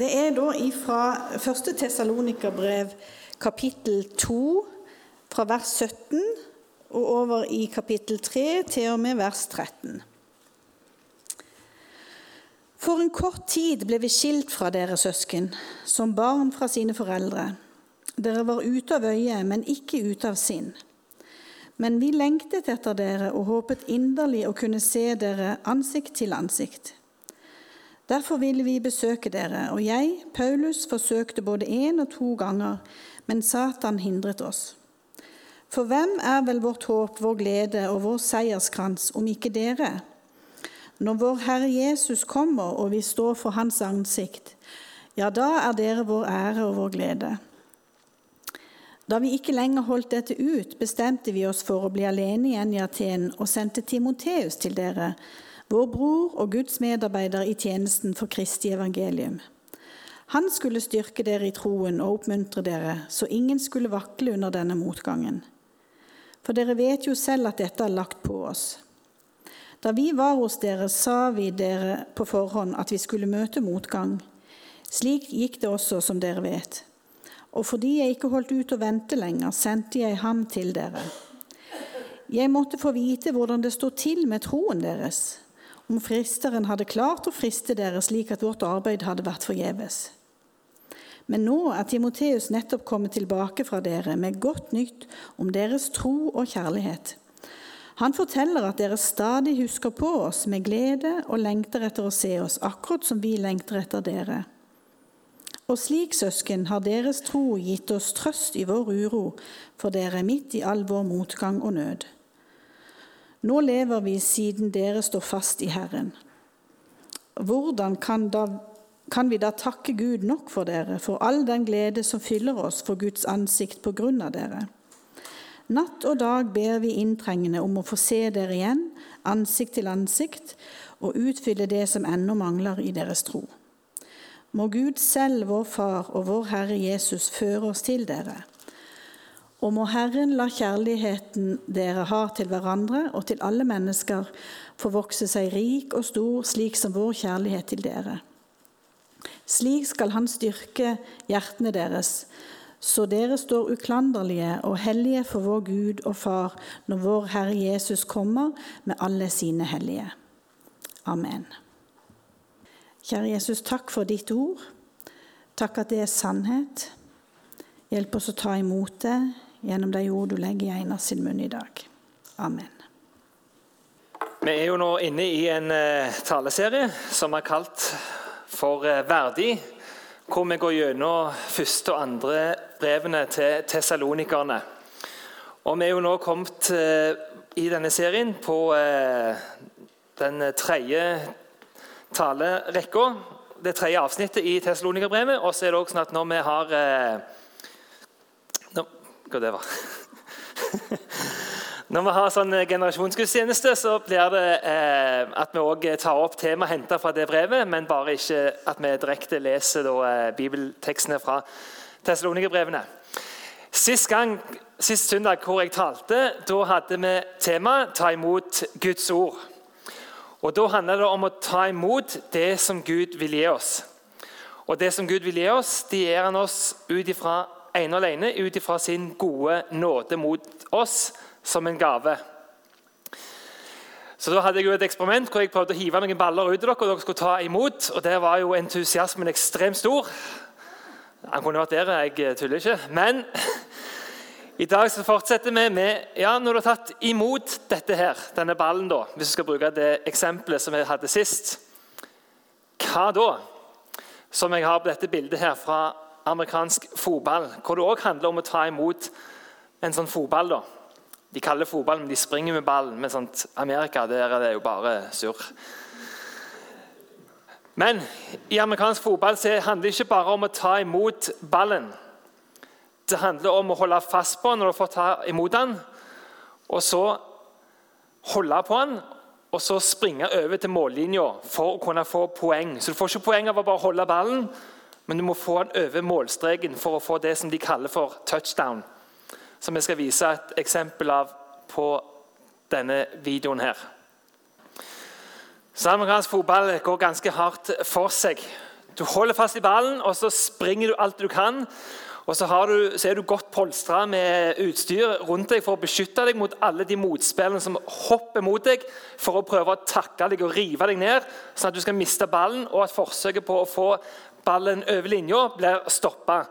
Det er da fra 1. Tessalonikerbrev kapittel 2, fra vers 17 og over i kapittel 3 til og med vers 13. For en kort tid ble vi skilt fra dere søsken, som barn fra sine foreldre. Dere var ute av øye, men ikke ute av sinn. Men vi lengtet etter dere og håpet inderlig å kunne se dere ansikt til ansikt. Derfor ville vi besøke dere, og jeg, Paulus, forsøkte både én og to ganger, men Satan hindret oss. For hvem er vel vårt håp, vår glede og vår seierskrans om ikke dere? Når vår Herre Jesus kommer og vi står for Hans ansikt, ja, da er dere vår ære og vår glede. Da vi ikke lenger holdt dette ut, bestemte vi oss for å bli alene igjen i Aten og sendte Timoteus til dere, vår bror og Guds medarbeider i tjenesten for Kristi evangelium. Han skulle styrke dere i troen og oppmuntre dere, så ingen skulle vakle under denne motgangen. For dere vet jo selv at dette er lagt på oss. Da vi var hos dere, sa vi dere på forhånd at vi skulle møte motgang. Slik gikk det også, som dere vet og fordi jeg ikke holdt ut å vente lenger, sendte jeg ham til dere. Jeg måtte få vite hvordan det står til med troen deres, om fristeren hadde klart å friste dere slik at vårt arbeid hadde vært forgjeves. Men nå er Timoteus nettopp kommet tilbake fra dere med godt nytt om deres tro og kjærlighet. Han forteller at dere stadig husker på oss med glede og lengter etter å se oss, akkurat som vi lengter etter dere. Og slik, søsken, har deres tro gitt oss trøst i vår uro for dere midt i all vår motgang og nød. Nå lever vi siden dere står fast i Herren. Hvordan kan, da, kan vi da takke Gud nok for dere, for all den glede som fyller oss for Guds ansikt på grunn av dere? Natt og dag ber vi inntrengende om å få se dere igjen, ansikt til ansikt, og utfylle det som ennå mangler i deres tro. Må Gud selv, vår Far og vår Herre Jesus, føre oss til dere. Og må Herren la kjærligheten dere har til hverandre og til alle mennesker, få vokse seg rik og stor, slik som vår kjærlighet til dere. Slik skal Han styrke hjertene deres, så dere står uklanderlige og hellige for vår Gud og Far når vår Herre Jesus kommer med alle sine hellige. Amen. Kjære Jesus, takk for ditt ord. Takk at det er sannhet. Hjelp oss å ta imot det gjennom de ord du legger i Einar sin munn i dag. Amen. Vi er jo nå inne i en uh, taleserie som er kalt for uh, Verdig, hvor vi går gjennom første og andre brevene til tesalonikerne. Og Vi er jo nå kommet uh, i denne serien på den tredje talerekka. Det tredje avsnittet i Tesalonikerbrevet. Og så er det også at når vi har eh, Hva det var Når vi har sånn generasjonsgudstjeneste, så blir det eh, at vi også tar opp tema henta fra det brevet, men bare ikke at vi direkte leser da, eh, bibeltekstene fra Tessalonikerbrevene. Sist gang, sist søndag hvor jeg talte, da hadde vi tema 'Ta imot Guds ord'. Og Da handler det om å ta imot det som Gud vil gi oss. Og Det som Gud vil gi oss, det gir han oss ut ifra ene og alene ut ifra sin gode nåde mot oss som en gave. Så Da hadde jeg jo et eksperiment hvor jeg prøvde å hive noen baller ut til dere. og dere skulle ta imot, og Der var jo entusiasmen ekstremt stor. Han kunne vært der, jeg tuller ikke. Men i dag så fortsetter vi med ja, Når du har tatt imot dette her, denne ballen, da, hvis du skal bruke det eksempelet som jeg hadde sist, hva da? Som jeg har på dette bildet her fra amerikansk fotball, hvor det òg handler om å ta imot en sånn fotball. da. De kaller fotball, men de springer med ballen. Men sånt, Amerika der er det jo bare surr. Men i amerikansk fotball så handler det ikke bare om å ta imot ballen. Det handler om å holde fast på den når du får ta imot den, og så holde på den, og så springe over til mållinja for å kunne få poeng. Så Du får ikke poeng av å bare holde ballen, men du må få den over målstreken for å få det som de kaller for touchdown. Som jeg skal vise et eksempel av på denne videoen her. Så fotball går ganske hardt for seg. Du holder fast i ballen, og så springer du alt du kan. Og så, du, så er du godt polstra med utstyr rundt deg for å beskytte deg mot alle de motspillene som hopper mot deg for å prøve å takke deg og rive deg ned, sånn at du skal miste ballen, og at forsøket på å få ballen over linja blir stoppa.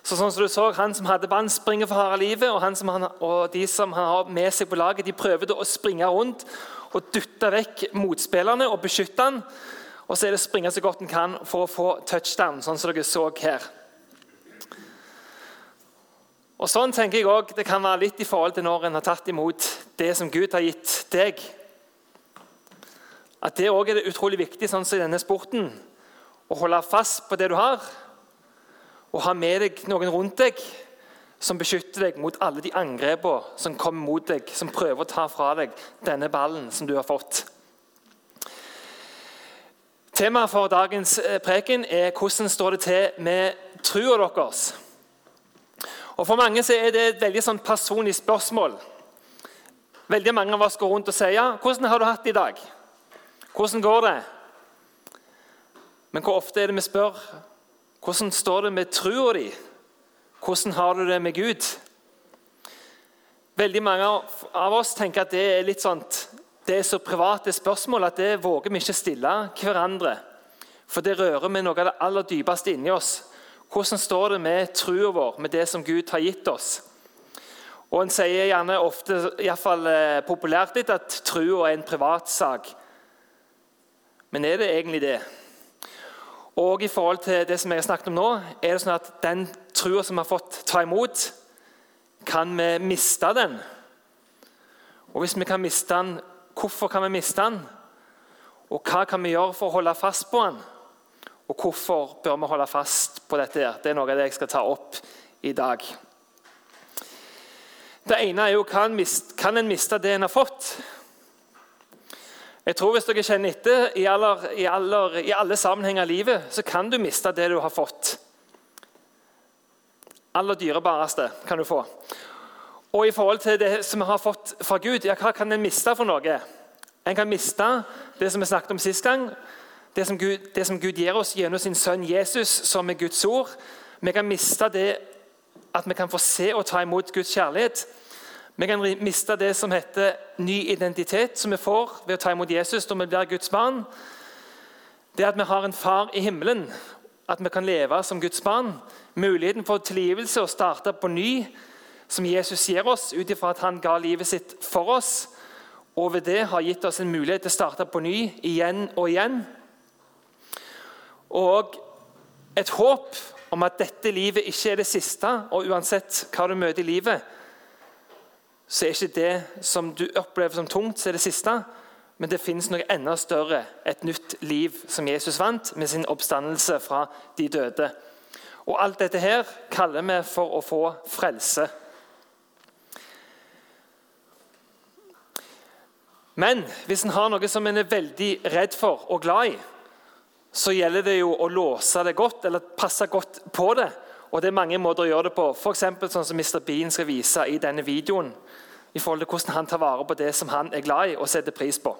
Så sånn som du så, Han som hadde ballen, springer for harde livet, og, han, og, de som han har med seg på laget, de prøver å springe rundt og dytte vekk motspillerne og beskytte han. Og så er det å springe så godt en kan for å få touchdown, sånn som dere så her. Og Sånn tenker jeg også, det kan være litt i forhold til når en har tatt imot det som Gud har gitt deg. At det òg er det utrolig viktig sånn som i denne sporten, å holde fast på det du har, og ha med deg noen rundt deg som beskytter deg mot alle de angrepene som kommer mot deg, som prøver å ta fra deg denne ballen som du har fått. Temaet for dagens eh, preken er hvordan står det til med trua deres. Og For mange er det et veldig sånn personlig spørsmål. Veldig Mange av oss går rundt og sier ja, 'Hvordan har du hatt det i dag?' 'Hvordan går det?' Men hvor ofte er det vi spør 'Hvordan står det med trua di?' 'Hvordan har du det med Gud?' Veldig mange av oss tenker at det er litt sånt, det er så private spørsmål at det våger vi ikke stille hverandre. For det rører med noe av det aller dypeste inni oss. Hvordan står det med trua vår, med det som Gud har gitt oss? Og En sier gjerne ofte, iallfall eh, populært litt, at trua er en privatsak. Men er det egentlig det? Og i forhold til det som jeg har snakket om nå, er det sånn at den trua som vi har fått ta imot, kan vi miste den? Og hvis vi kan miste den, hvorfor kan vi miste den? Og hva kan vi gjøre for å holde fast på den? Og hvorfor bør vi holde fast på dette? Det er noe av det jeg skal ta opp i dag. Det ene er jo kan, kan en miste det en har fått? Jeg tror Hvis dere kjenner etter i, i, i alle sammenhenger av livet, så kan du miste det du har fått. Aller dyrebareste kan du få. Og i forhold til det som vi har fått fra Gud, ja, hva kan en miste for noe? En kan miste det som vi snakket om sist gang, det som, Gud, det som Gud gir oss gjennom sin sønn Jesus, som er Guds ord. Vi kan miste det at vi kan få se og ta imot Guds kjærlighet. Vi kan miste det som heter ny identitet, som vi får ved å ta imot Jesus når vi blir Guds barn. Det at vi har en far i himmelen, at vi kan leve som Guds barn. Muligheten for tilgivelse og starte på ny, som Jesus gir oss ut ifra at han ga livet sitt for oss. Og ved det har gitt oss en mulighet til å starte på ny igjen og igjen. Og et håp om at dette livet ikke er det siste, og uansett hva du møter i livet, så er ikke det som du opplever som tungt, så er det siste. Men det finnes noe enda større, et nytt liv som Jesus vant med sin oppstandelse fra de døde. Og Alt dette her kaller vi for å få frelse. Men hvis en har noe som en er veldig redd for og glad i, så gjelder det jo å låse det godt, eller passe godt på det. Og det er mange måter å gjøre det på. F.eks. sånn som Mr. Bean skal vise i denne videoen. I forhold til hvordan han tar vare på det som han er glad i og setter pris på.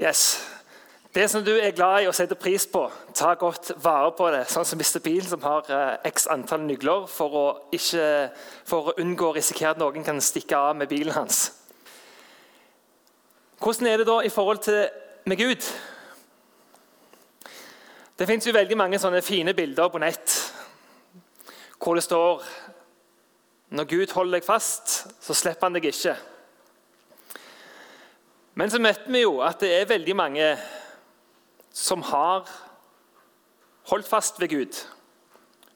Yes. Det som du er glad i og setter pris på, ta godt vare på det. Sånn som Mr. Bean, som har eh, x antall nygler for å, ikke, for å unngå å risikere at noen kan stikke av med bilen hans. Hvordan er det da i forhold til med Gud? Det fins veldig mange sånne fine bilder på nett hvor det står når Gud holder deg fast, så slipper han deg ikke. Men så vet vi jo at det er veldig mange som har holdt fast ved Gud,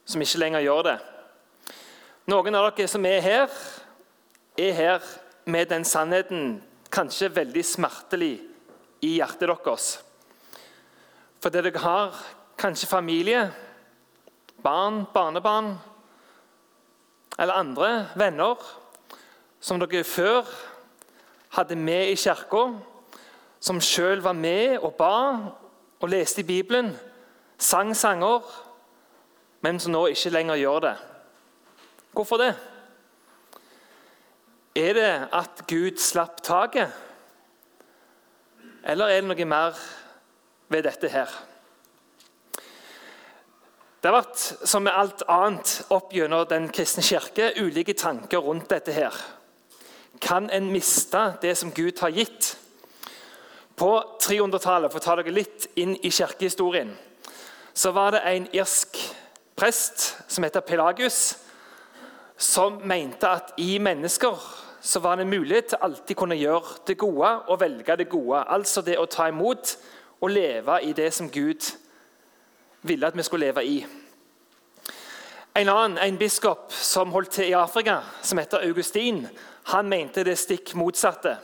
som ikke lenger gjør det. Noen av dere som er her, er her med den sannheten kanskje veldig smertelig i hjertet deres. Fordi dere har kanskje familie, barn, barnebarn eller andre venner som dere før hadde med i kirka, som sjøl var med og ba og leste i Bibelen, sang sanger, men som nå ikke lenger gjør det. Hvorfor det? Er det at Gud slapp taket? Eller er det noe mer ved dette her? Det har vært, som med alt annet opp gjennom Den kristne kirke, ulike tanker rundt dette. her. Kan en miste det som Gud har gitt? På 300-tallet, for å ta dere litt inn i kirkehistorien, så var det en irsk prest som heter Pelagius, som mente at i mennesker så var det en mulighet til alltid kunne gjøre det gode og velge det gode. Altså det å ta imot og leve i det som Gud ville at vi skulle leve i. En annen, en biskop som holdt til i Afrika, som heter Augustin, han mente det stikk motsatte.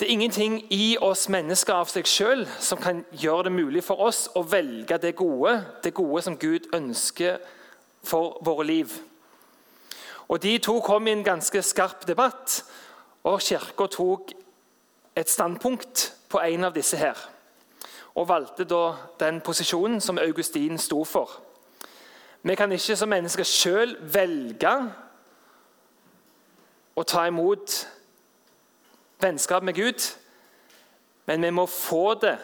Det er ingenting i oss mennesker av seg sjøl som kan gjøre det mulig for oss å velge det gode, det gode som Gud ønsker for våre liv. Og De to kom i en ganske skarp debatt, og Kirka tok et standpunkt på en av disse her. Og valgte da den posisjonen som Augustin sto for. Vi kan ikke som mennesker sjøl velge å ta imot vennskap med Gud, men vi må få det,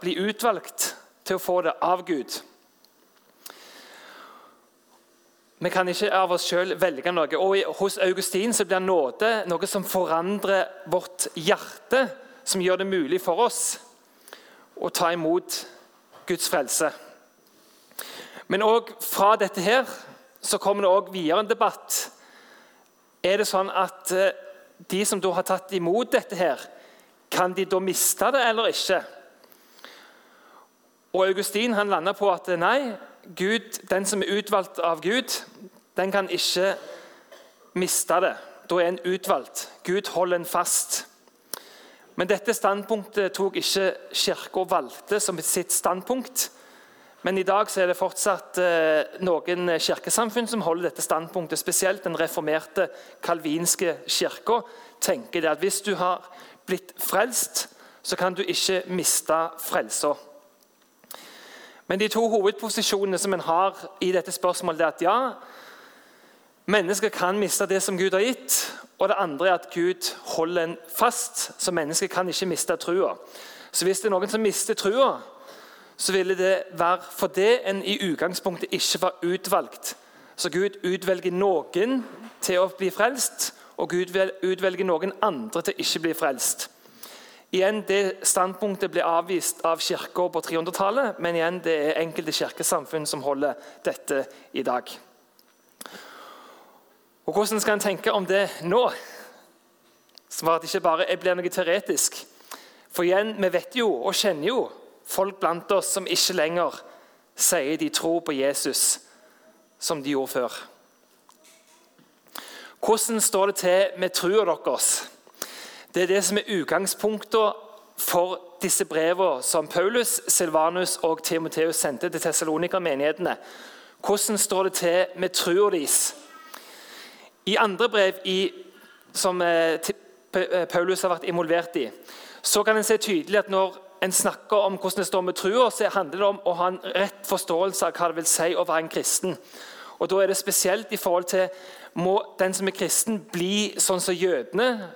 bli utvalgt til å få det av Gud. Vi kan ikke av oss sjøl velge noe. Og Hos Augustin så blir nåde noe som forandrer vårt hjerte, som gjør det mulig for oss å ta imot Guds frelse. Men òg fra dette her så kommer det også videre en debatt. Er det sånn at eh, de som da har tatt imot dette her, kan de da miste det eller ikke? Og Augustin han landa på at nei, Gud, den som er utvalgt av Gud, den kan ikke miste det. Da er en utvalgt. Gud holder en fast. Men dette standpunktet tok ikke Kirka valgte som sitt standpunkt. Men i dag er det fortsatt eh, noen kirkesamfunn som holder dette standpunktet. Spesielt den reformerte kalvinske kirka tenker det at hvis du har blitt frelst, så kan du ikke miste frelsa. Men de to hovedposisjonene som en har i dette spørsmålet, er at ja, mennesker kan miste det som Gud har gitt. Og det andre er at Gud holder en fast, så mennesker kan ikke miste trua. Så hvis det er noen som mister trua, så ville det være fordi en i utgangspunktet ikke var utvalgt. Så Gud utvelger noen til å bli frelst, og Gud utvelger noen andre til ikke bli frelst. Igjen, Det standpunktet ble avvist av kirka på 300-tallet, men igjen, det er enkelte kirkesamfunn som holder dette i dag. Og Hvordan skal en tenke om det nå? Som at det ikke bare blir noe teoretisk. For igjen, vi vet jo og kjenner jo folk blant oss som ikke lenger sier de tror på Jesus som de gjorde før. Hvordan står det til med trua deres? Det er det som er utgangspunktet for disse brevene som Paulus, Silvanus og Timoteus sendte til Tessalonika-menighetene. Hvordan står det til med trua deres? I andre brev i, som eh, eh, Paulus har vært involvert i, så kan en se tydelig at når en snakker om hvordan det står med trua, så handler det om å ha en rett forståelse av hva det vil si å være en kristen. Og Da er det spesielt i forhold til må den som er kristen, bli sånn som jødene,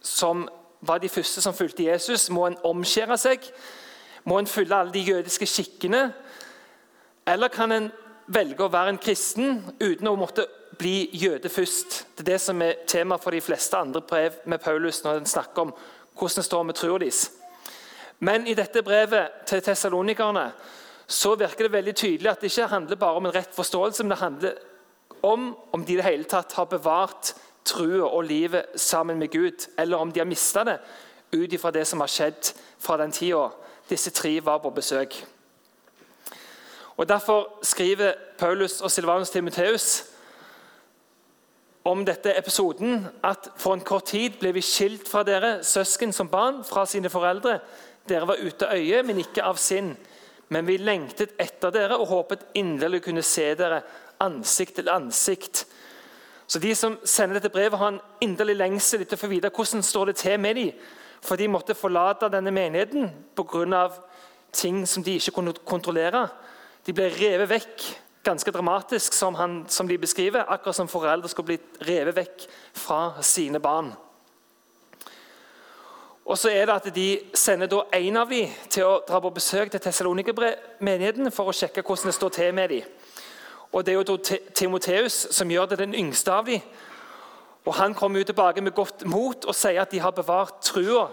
som var de første som fulgte Jesus? Må en omskjære seg? Må en følge alle de jødiske skikkene? Eller kan en velge å være en kristen uten å måtte bli jøde først? Det er det som er tema for de fleste andre brev med Paulus når en snakker om hvordan det står med troa deres. Men i dette brevet til tessalonikerne så virker det veldig tydelig at det ikke handler bare om en rett forståelse, men det handler om om de i det hele tatt har bevart trua og livet sammen med Gud, eller om de har mista det ut ifra det som har skjedd fra den tida disse tre var på besøk. Og Derfor skriver Paulus og Silvanus Timoteus om dette episoden at for en kort tid ble vi skilt fra dere, søsken som barn, fra sine foreldre. Dere var ute av øye, men ikke av sinn. Men vi lengtet etter dere og håpet inderlig å kunne se dere ansikt til ansikt. Så De som sender dette brevet, har en inderlig lengsel etter å få vite hvordan står det til med dem. For de måtte forlate denne menigheten pga. ting som de ikke kunne kontrollere. De ble revet vekk ganske dramatisk, som, han, som de beskriver. Akkurat som foreldre skulle blitt revet vekk fra sine barn. Og så er det at De sender da en av dem til å dra på besøk til Tessalonika-menigheten for å sjekke hvordan det står til med dem. Og Det er jo Timoteus som gjør det, den yngste av dem. Og Han kommer jo tilbake med godt mot og sier at de har bevart trua.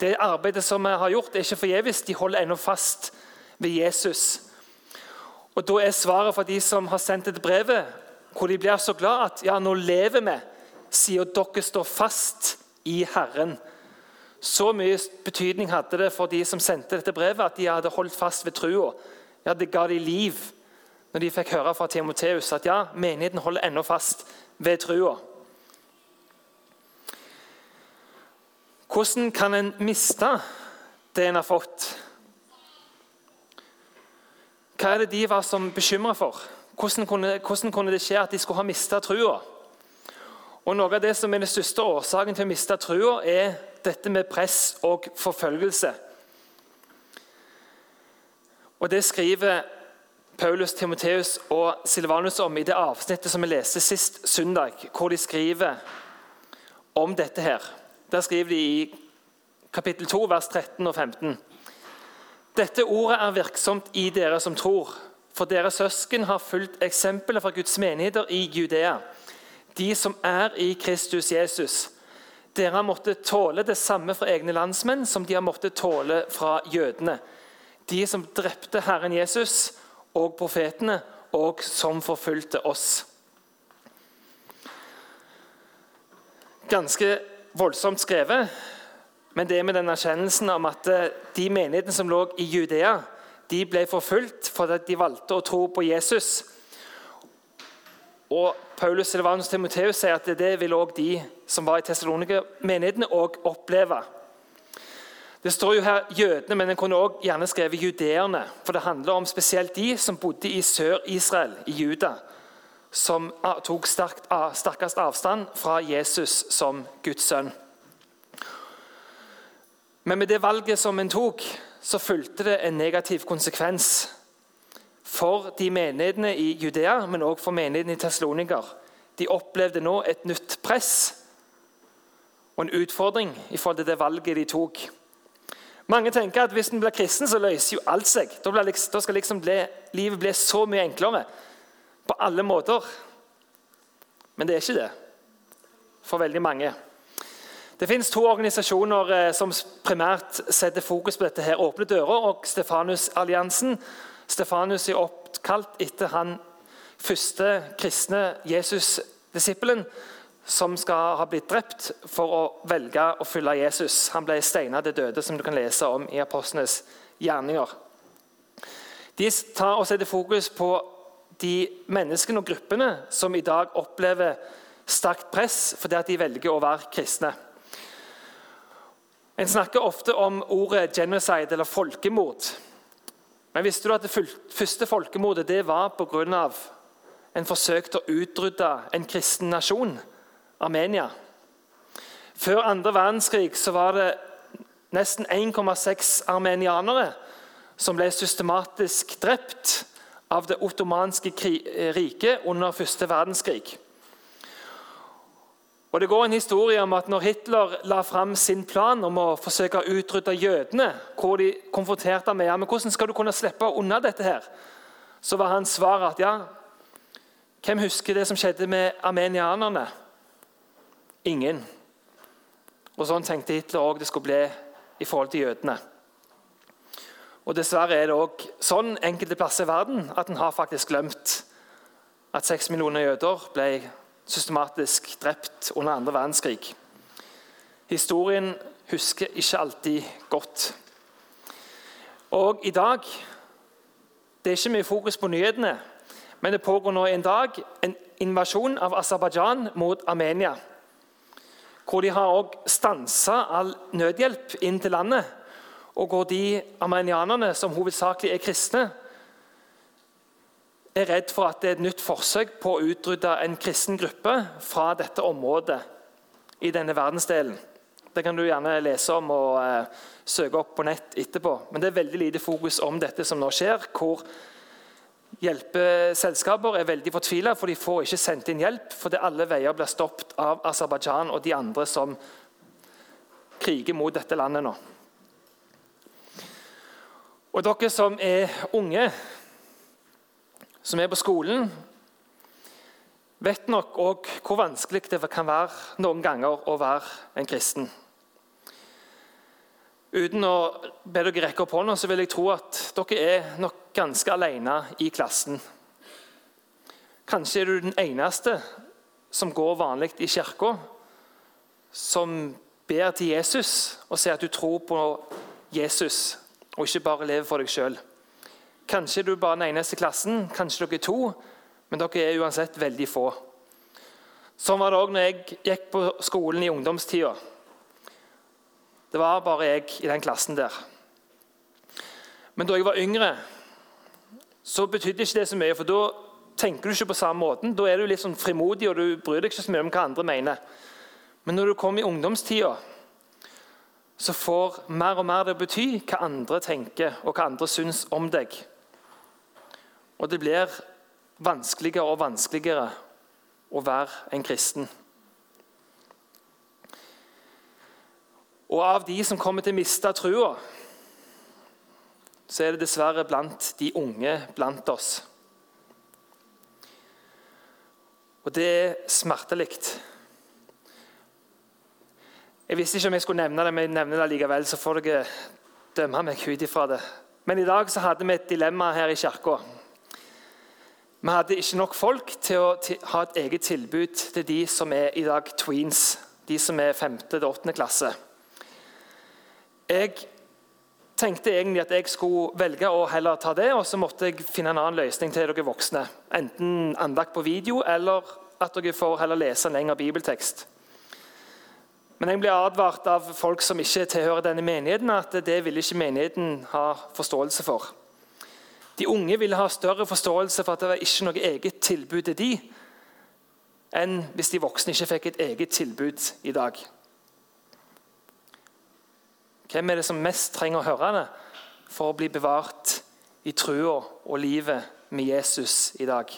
Det arbeidet som vi har gjort, er ikke forgjeves. De holder ennå fast ved Jesus. Og Da er svaret for de som har sendt dette brevet, hvor de blir så glad at ja, nå lever vi, siden dere står fast i Herren. Så mye betydning hadde det for de som sendte dette brevet, at de hadde holdt fast ved trua. Ja, det ga de liv når de fikk høre fra Timoteus at ja, menigheten holder ennå fast ved trua. Hvordan kan en miste det en har fått? Hva er det de var som bekymra for? Hvordan kunne, hvordan kunne, det skje at de skulle ha mista trua? Og Noe av det som er den største årsaken til å miste trua, er dette med press og forfølgelse. Og Det skriver Paulus, Timoteus og Silvanus om i det avsnittet som vi leste sist søndag, hvor de skriver om dette her. Der skriver de i kapittel 2, vers 13 og 15. Dette ordet er virksomt i dere som tror, for deres søsken har fulgt eksempelet fra Guds menigheter i Judea, de som er i Kristus Jesus. Dere har måttet tåle det samme fra egne landsmenn som de har måttet tåle fra jødene. De som drepte Herren Jesus og profetene, og som forfulgte oss. Ganske voldsomt skrevet, men det med den erkjennelsen om at eh, de menighetene som lå i Judea, de ble forfulgt fordi de valgte å tro på Jesus. Og Paulus Silvanus Timoteus sier at det vil også de som var i Tessalonika-menighetene, oppleve. Det står jo her jødene, men en kunne også gjerne skrevet judeerne. For det handler om spesielt de som bodde i Sør-Israel, i Juda, som tok sterkest avstand fra Jesus som Guds sønn. Men med det valget som en tok, så fulgte det en negativ konsekvens for de menighetene i Judea, men også for menighetene i Tesloniker. De opplevde nå et nytt press og en utfordring i forhold til det valget de tok. Mange tenker at hvis en blir kristen, så løser jo alt seg. Da, liksom, da skal liksom bli, livet bli så mye enklere på alle måter. Men det er ikke det for veldig mange. Det finnes to organisasjoner eh, som primært setter fokus på dette. her, Åpne dører og Stefanus-alliansen. Stefanus er oppkalt etter han første kristne Jesus-disippelen som skal ha blitt drept for å velge å følge Jesus. Han ble steina til døde, som du kan lese om i apostlenes gjerninger. De tar og setter fokus på de menneskene og gruppene som i dag opplever sterkt press fordi de velger å være kristne. En snakker ofte om ordet 'genocide' eller folkemord. Men visste du at det første folkemordet det var pga. en forsøkte å utrydde en kristen nasjon, Armenia? Før andre verdenskrig var det nesten 1,6 armenianere som ble systematisk drept av det ottomanske riket under første verdenskrig. Og Det går en historie om at når Hitler la fram sin plan om å forsøke å utrydde jødene, hvor de konfronterte med men hvordan skal du kunne slippe unna dette, her, så var hans svar at ja, hvem husker det som skjedde med armenianerne? Ingen. Og Sånn tenkte Hitler òg det skulle bli i forhold til jødene. Og Dessverre er det òg sånn enkelte plasser i verden at en har faktisk glemt at seks millioner jøder ble systematisk drept under andre verdenskrig. Historien husker ikke alltid godt. Og i dag Det er ikke mye fokus på nyhetene, men det pågår nå en dag en invasjon av Aserbajdsjan mot Armenia. Hvor de har også stansa all nødhjelp inn til landet. Og hvor de armenianerne, som hovedsakelig er kristne, er redd for at det er et nytt forsøk på å utrydde en kristen gruppe fra dette området i denne verdensdelen. Det kan du gjerne lese om og eh, søke opp på nett etterpå. Men det er veldig lite fokus om dette som nå skjer, hvor hjelpeselskaper er veldig fortvila, for de får ikke sendt inn hjelp fordi alle veier blir stoppet av Aserbajdsjan og de andre som kriger mot dette landet nå. Og dere som er unge, som er på skolen, vet nok òg hvor vanskelig det kan være noen ganger å være en kristen. Uten å be dere rekke opp hånda, så vil jeg tro at dere er nok ganske alene i klassen. Kanskje er du den eneste som går vanlig i kirka, som ber til Jesus og sier at du tror på Jesus, og ikke bare lever for deg sjøl. Kanskje er du bare den eneste i klassen, kanskje dere er to, men dere er uansett veldig få. Sånn var det òg når jeg gikk på skolen i ungdomstida. Det var bare jeg i den klassen der. Men da jeg var yngre, så betydde ikke det så mye. For da tenker du ikke på samme måten. Da er du litt sånn frimodig, og du bryr deg ikke så mye om hva andre mener. Men når du kommer i ungdomstida, så får mer og mer det bety hva andre tenker, og hva andre syns om deg. Og det blir vanskeligere og vanskeligere å være en kristen. Og av de som kommer til å miste trua, så er det dessverre blant de unge blant oss. Og det er smertelig. Jeg visste ikke om jeg skulle nevne det, men jeg nevner det likevel, så får dere dømme meg ut ifra det. Men i dag så hadde vi et dilemma her i kirka. Vi hadde ikke nok folk til å ha et eget tilbud til de som er i dag tweens, de som er 5. til 8. klasse. Jeg tenkte egentlig at jeg skulle velge å heller ta det, og så måtte jeg finne en annen løsning til dere voksne. Enten andakt på video, eller at dere får heller lese en lengre bibeltekst. Men jeg ble advart av folk som ikke tilhører denne menigheten, at det ville ikke menigheten ha forståelse for. De unge ville ha større forståelse for at det var ikke noe eget tilbud til de, enn hvis de voksne ikke fikk et eget tilbud i dag. Hvem er det som mest trenger å høre det for å bli bevart i trua og livet med Jesus i dag?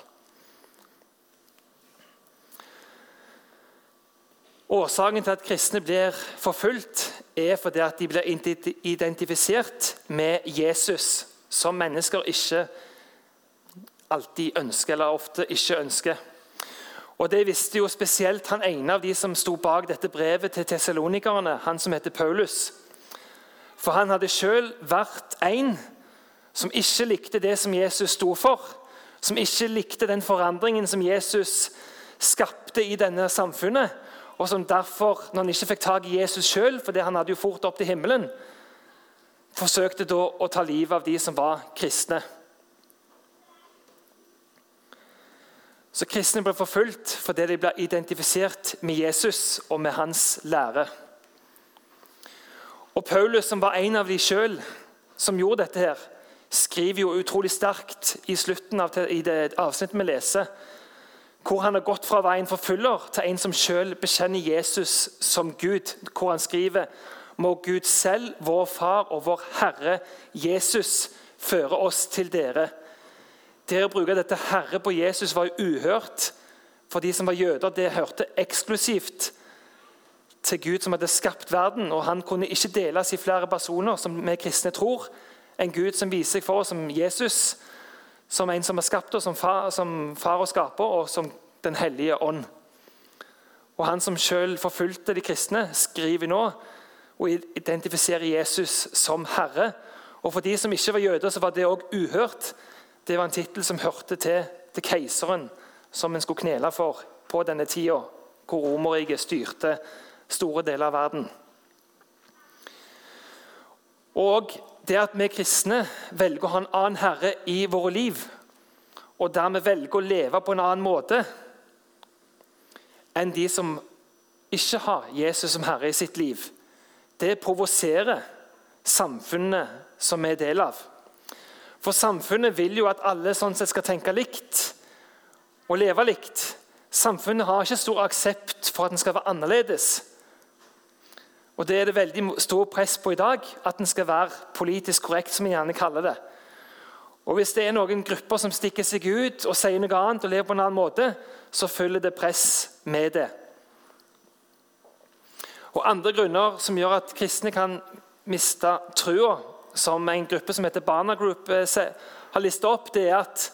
Årsaken til at kristne blir forfulgt, er fordi at de blir identifisert med Jesus, som mennesker ikke alltid ønsker, eller ofte ikke ønsker. Og Det visste jo spesielt han ene av de som sto bak dette brevet til tessalonikerne, han som heter Paulus. For han hadde sjøl vært en som ikke likte det som Jesus sto for. Som ikke likte den forandringen som Jesus skapte i denne samfunnet. Og som derfor, når han ikke fikk tak i Jesus sjøl, fordi han hadde jo fort opp til himmelen, forsøkte da å ta livet av de som var kristne. Så Kristne ble forfulgt fordi de ble identifisert med Jesus og med hans lære. Og Paulus, som var en av de sjøl som gjorde dette, her, skriver jo utrolig sterkt i slutten av i det avsnittet vi leser, hvor han har gått fra å være en til en som sjøl bekjenner Jesus som Gud. Hvor han skriver må Gud selv, vår Far og vår Herre Jesus, føre oss til dere. Dere bruker dette Herre på Jesus var jo uhørt for de som var jøder. Det hørte eksklusivt til Gud som hadde skapt verden, og han kunne ikke deles i flere personer, som vi kristne tror. En Gud som viser seg for oss som Jesus, som en som har skapt oss som far, som far og skaper, og som Den hellige ånd. Og Han som selv forfulgte de kristne, skriver nå og identifiserer Jesus som Herre. Og For de som ikke var jøder, så var det òg uhørt. Det var en tittel som hørte til, til keiseren, som en skulle knele for på denne tida, hvor Romerriket styrte store deler av verden. Og det at vi kristne velger å ha en annen herre i våre liv, og dermed velger å leve på en annen måte enn de som ikke har Jesus som herre i sitt liv, det provoserer samfunnet som vi er del av. For samfunnet vil jo at alle sånn sett skal tenke likt og leve likt. Samfunnet har ikke stor aksept for at en skal være annerledes. Og Det er det veldig stor press på i dag, at en skal være politisk korrekt, som vi gjerne kaller det. Og Hvis det er noen grupper som stikker seg ut og sier noe annet, og lever på en annen måte, så følger det press med det. Og Andre grunner som gjør at kristne kan miste trua, som en gruppe som heter Barna Group eh, har listet opp, det er at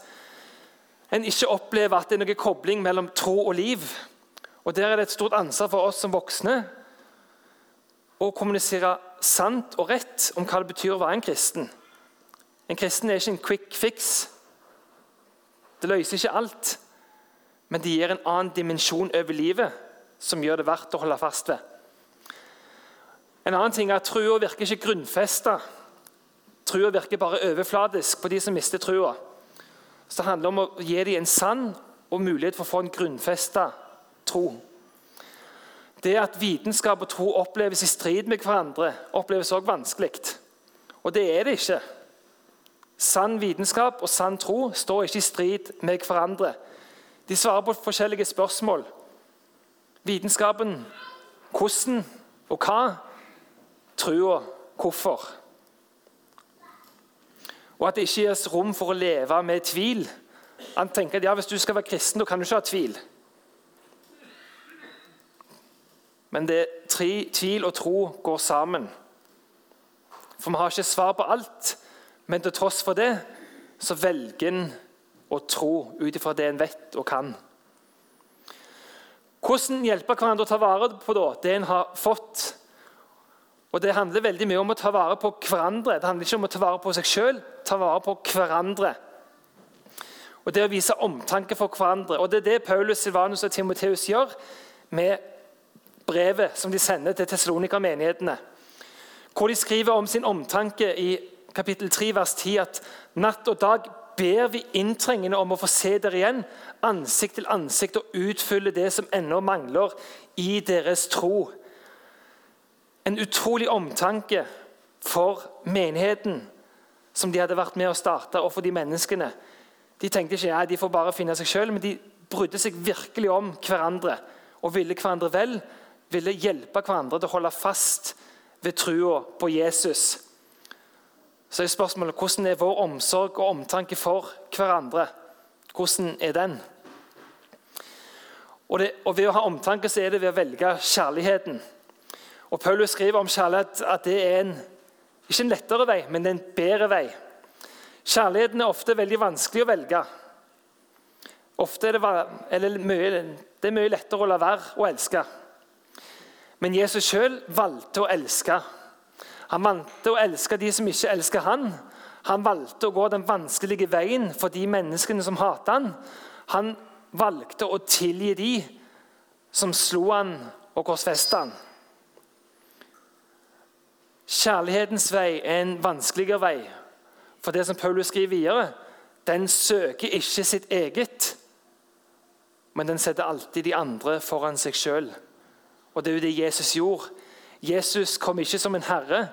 en ikke opplever at det er noen kobling mellom tro og liv. Og Der er det et stort ansvar for oss som voksne å kommunisere sant og rett om hva det betyr å være en kristen. En kristen er ikke en quick fix. Det løser ikke alt, men det gir en annen dimensjon over livet som gjør det verdt å holde fast ved. En annen ting er at Trua virker ikke grunnfesta. Trua virker bare overfladisk på de som mister trua. Så Det handler om å gi dem en sann og mulighet for å få en grunnfesta tro. Det at vitenskap og tro oppleves i strid med hverandre, oppleves også vanskelig. Og det er det ikke. Sann vitenskap og sann tro står ikke i strid med hverandre. De svarer på forskjellige spørsmål. Vitenskapen hvordan og hva. Trua hvorfor. Og at det ikke gis rom for å leve med tvil. Han tenker at ja, Hvis du skal være kristen, da kan du ikke ha tvil. Men det, tvil og tro går sammen. For vi har ikke svar på alt, men til tross for det så velger en å tro ut ifra det en vet og kan. Hvordan hjelpe hverandre å ta vare på det en har fått? Og Det handler veldig mye om å ta vare på hverandre. Det handler ikke om å ta vare på seg sjøl, ta vare på hverandre. Og Det å vise omtanke for hverandre. Og Det er det Paulus, Silvanus og Timoteus gjør med brevet som de sender til Tessalonika-menighetene. Hvor de skriver om sin omtanke i kapittel 3, vers 10 at natt og dag ber vi inntrengende om å få se dere igjen, ansikt til ansikt, og utfylle det som ennå mangler i deres tro. En utrolig omtanke for menigheten som de hadde vært med å starte, og for de menneskene. De tenkte ikke ja, de får bare finne seg sjøl, men de brydde seg virkelig om hverandre og ville hverandre vel. Ville hjelpe hverandre til å holde fast ved trua på Jesus så er spørsmålet hvordan er vår omsorg og omtanke for hverandre? Hvordan er den? Og, det, og Ved å ha omtanke så er det ved å velge kjærligheten. Og Paulus skriver om kjærlighet at det er en, ikke en lettere vei, men en bedre vei. Kjærligheten er ofte veldig vanskelig å velge. Ofte er det, mye, det er mye lettere å la være å elske. Men Jesus sjøl valgte å elske. Han valgte å elske de som ikke elsker han. Han valgte å gå den vanskelige veien for de menneskene som hater han. Han valgte å tilgi de som slo han og korsfesta han. Kjærlighetens vei er en vanskeligere vei. For det som Paulus skriver videre, den søker ikke sitt eget, men den setter alltid de andre foran seg sjøl. Og det er jo det Jesus gjorde. Jesus kom ikke som en herre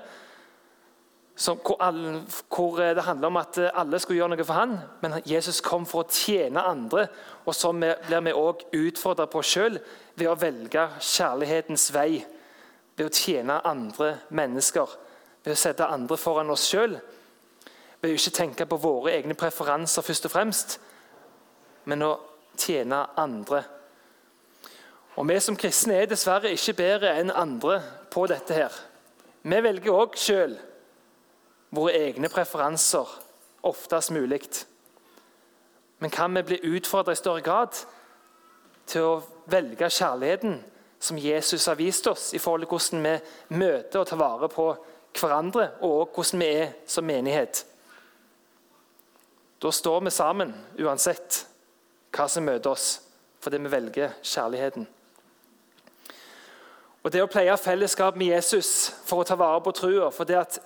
som, hvor, alle, hvor, det handler om at alle skulle gjøre noe for han, men Jesus kom for å tjene andre. Og så blir vi òg utfordra på sjøl ved å velge kjærlighetens vei. Ved å tjene andre mennesker, ved å sette andre foran oss sjøl. Ved å ikke tenke på våre egne preferanser først og fremst, men å tjene andre. Og Vi som kristne er dessverre ikke bedre enn andre på dette. her. Vi velger òg sjøl våre egne preferanser oftest mulig. Men kan vi bli utfordra i større grad til å velge kjærligheten som Jesus har vist oss, i forhold til hvordan vi møter og tar vare på hverandre, og hvordan vi er som menighet? Da står vi sammen uansett hva som møter oss, fordi vi velger kjærligheten. Og Det å pleie fellesskap med Jesus for å ta vare på trua for det at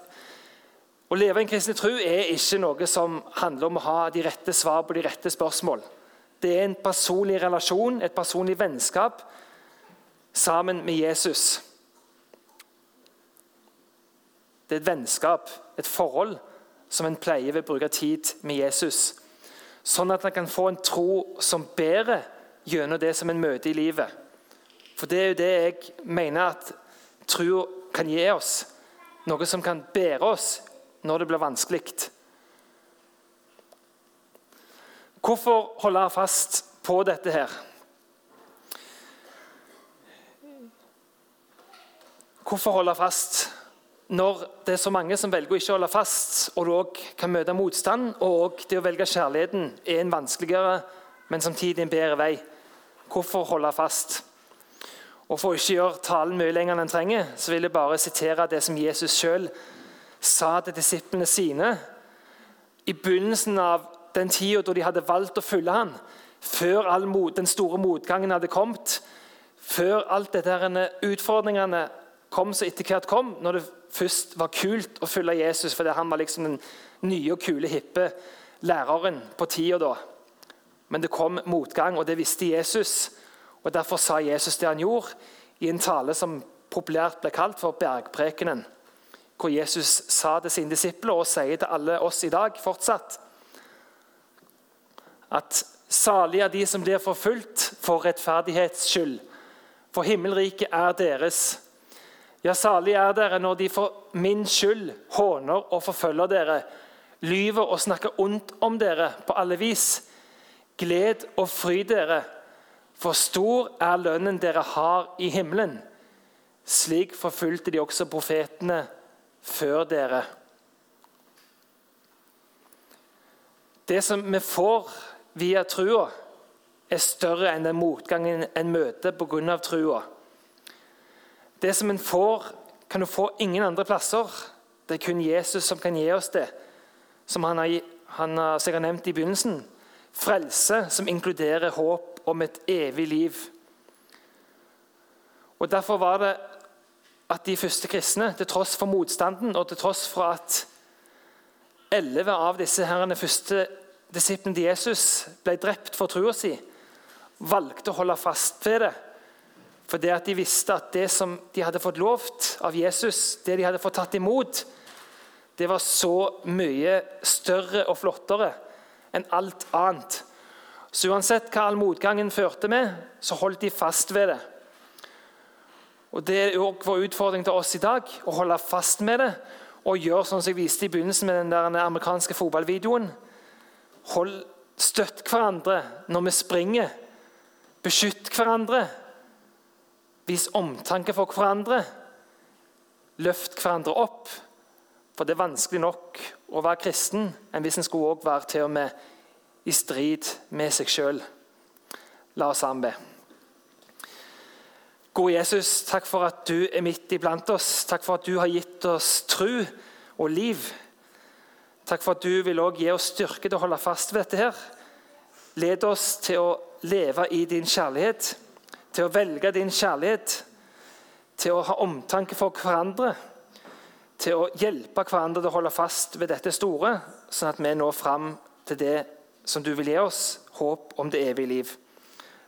Å leve en kristen tro er ikke noe som handler om å ha de rette svar på de rette spørsmål. Det er en personlig relasjon, et personlig vennskap sammen med Jesus. Det er et vennskap, et forhold, som en pleier ved å bruke tid med Jesus. Sånn at en kan få en tro som bærer gjennom det som en møter i livet. For det er jo det jeg mener at tro kan gi oss. Noe som kan bære oss når det blir vanskelig. Hvorfor holde fast på dette her? Hvorfor holde fast når det er så mange som velger å ikke holde fast, og du òg kan møte motstand, og det å velge kjærligheten er en vanskeligere, men samtidig en bedre vei? Hvorfor holde fast? Og For å ikke gjøre talen mye lenger enn den trenger, så vil jeg bare sitere det som Jesus sjøl sa til disiplene sine i begynnelsen av den tida da de hadde valgt å følge ham, før all den store motgangen hadde kommet, før alt dette utfordringene kom så etter hvert kom, når det først var kult å følge Jesus fordi han var liksom den nye og kule, hippe læreren på tida da. Men det kom motgang, og det visste Jesus. Og Derfor sa Jesus det han gjorde, i en tale som populært ble kalt for bergprekenen. Hvor Jesus sa til sine disipler, og sier til alle oss i dag fortsatt, at salige er de som blir forfulgt for rettferdighets skyld, for himmelriket er deres. Ja, salige er dere når de for min skyld håner og forfølger dere, lyver og snakker ondt om dere på alle vis. Gled og fry dere, for stor er lønnen dere har i himmelen. Slik forfulgte de også profetene før dere. Det som vi får via trua, er større enn den motgangen en møter pga. trua. Det som en får, kan du få ingen andre plasser. Det er kun Jesus som kan gi oss det, som han har, han har sikkert nevnt i begynnelsen. Frelse som inkluderer håp om et evig liv. Og Derfor var det at de første kristne, til tross for motstanden og til tross for at elleve av disse herrene første disiplene til Jesus ble drept for trua si, valgte å holde fast ved det. For det at de visste at det som de hadde fått lovt av Jesus, det de hadde fått tatt imot, det var så mye større og flottere enn alt annet. Så uansett hva all motgangen førte med, så holdt de fast ved det. Og Det er også vår utfordring til oss i dag, å holde fast med det og gjøre sånn som jeg viste i begynnelsen med den der amerikanske fotballvideoen. Hold, støtt hverandre når vi springer. Beskytt hverandre. Vis omtanke for hverandre. Løft hverandre opp. For det er vanskelig nok å være kristen enn hvis en skulle også være til og med i strid med seg sjøl. La oss sammen be. Gode Jesus, takk for at du er midt iblant oss. Takk for at du har gitt oss tru og liv. Takk for at du vil også gi oss styrke til å holde fast ved dette. her. Led oss til å leve i din kjærlighet, til å velge din kjærlighet, til å ha omtanke for hverandre, til å hjelpe hverandre til å holde fast ved dette store, sånn at vi når fram til det som du vil gi oss, håp om det evige liv.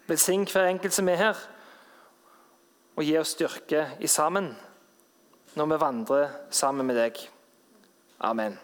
Velsign hver enkelt som er her og gi oss styrke i sammen når vi vandrer sammen med deg. Amen.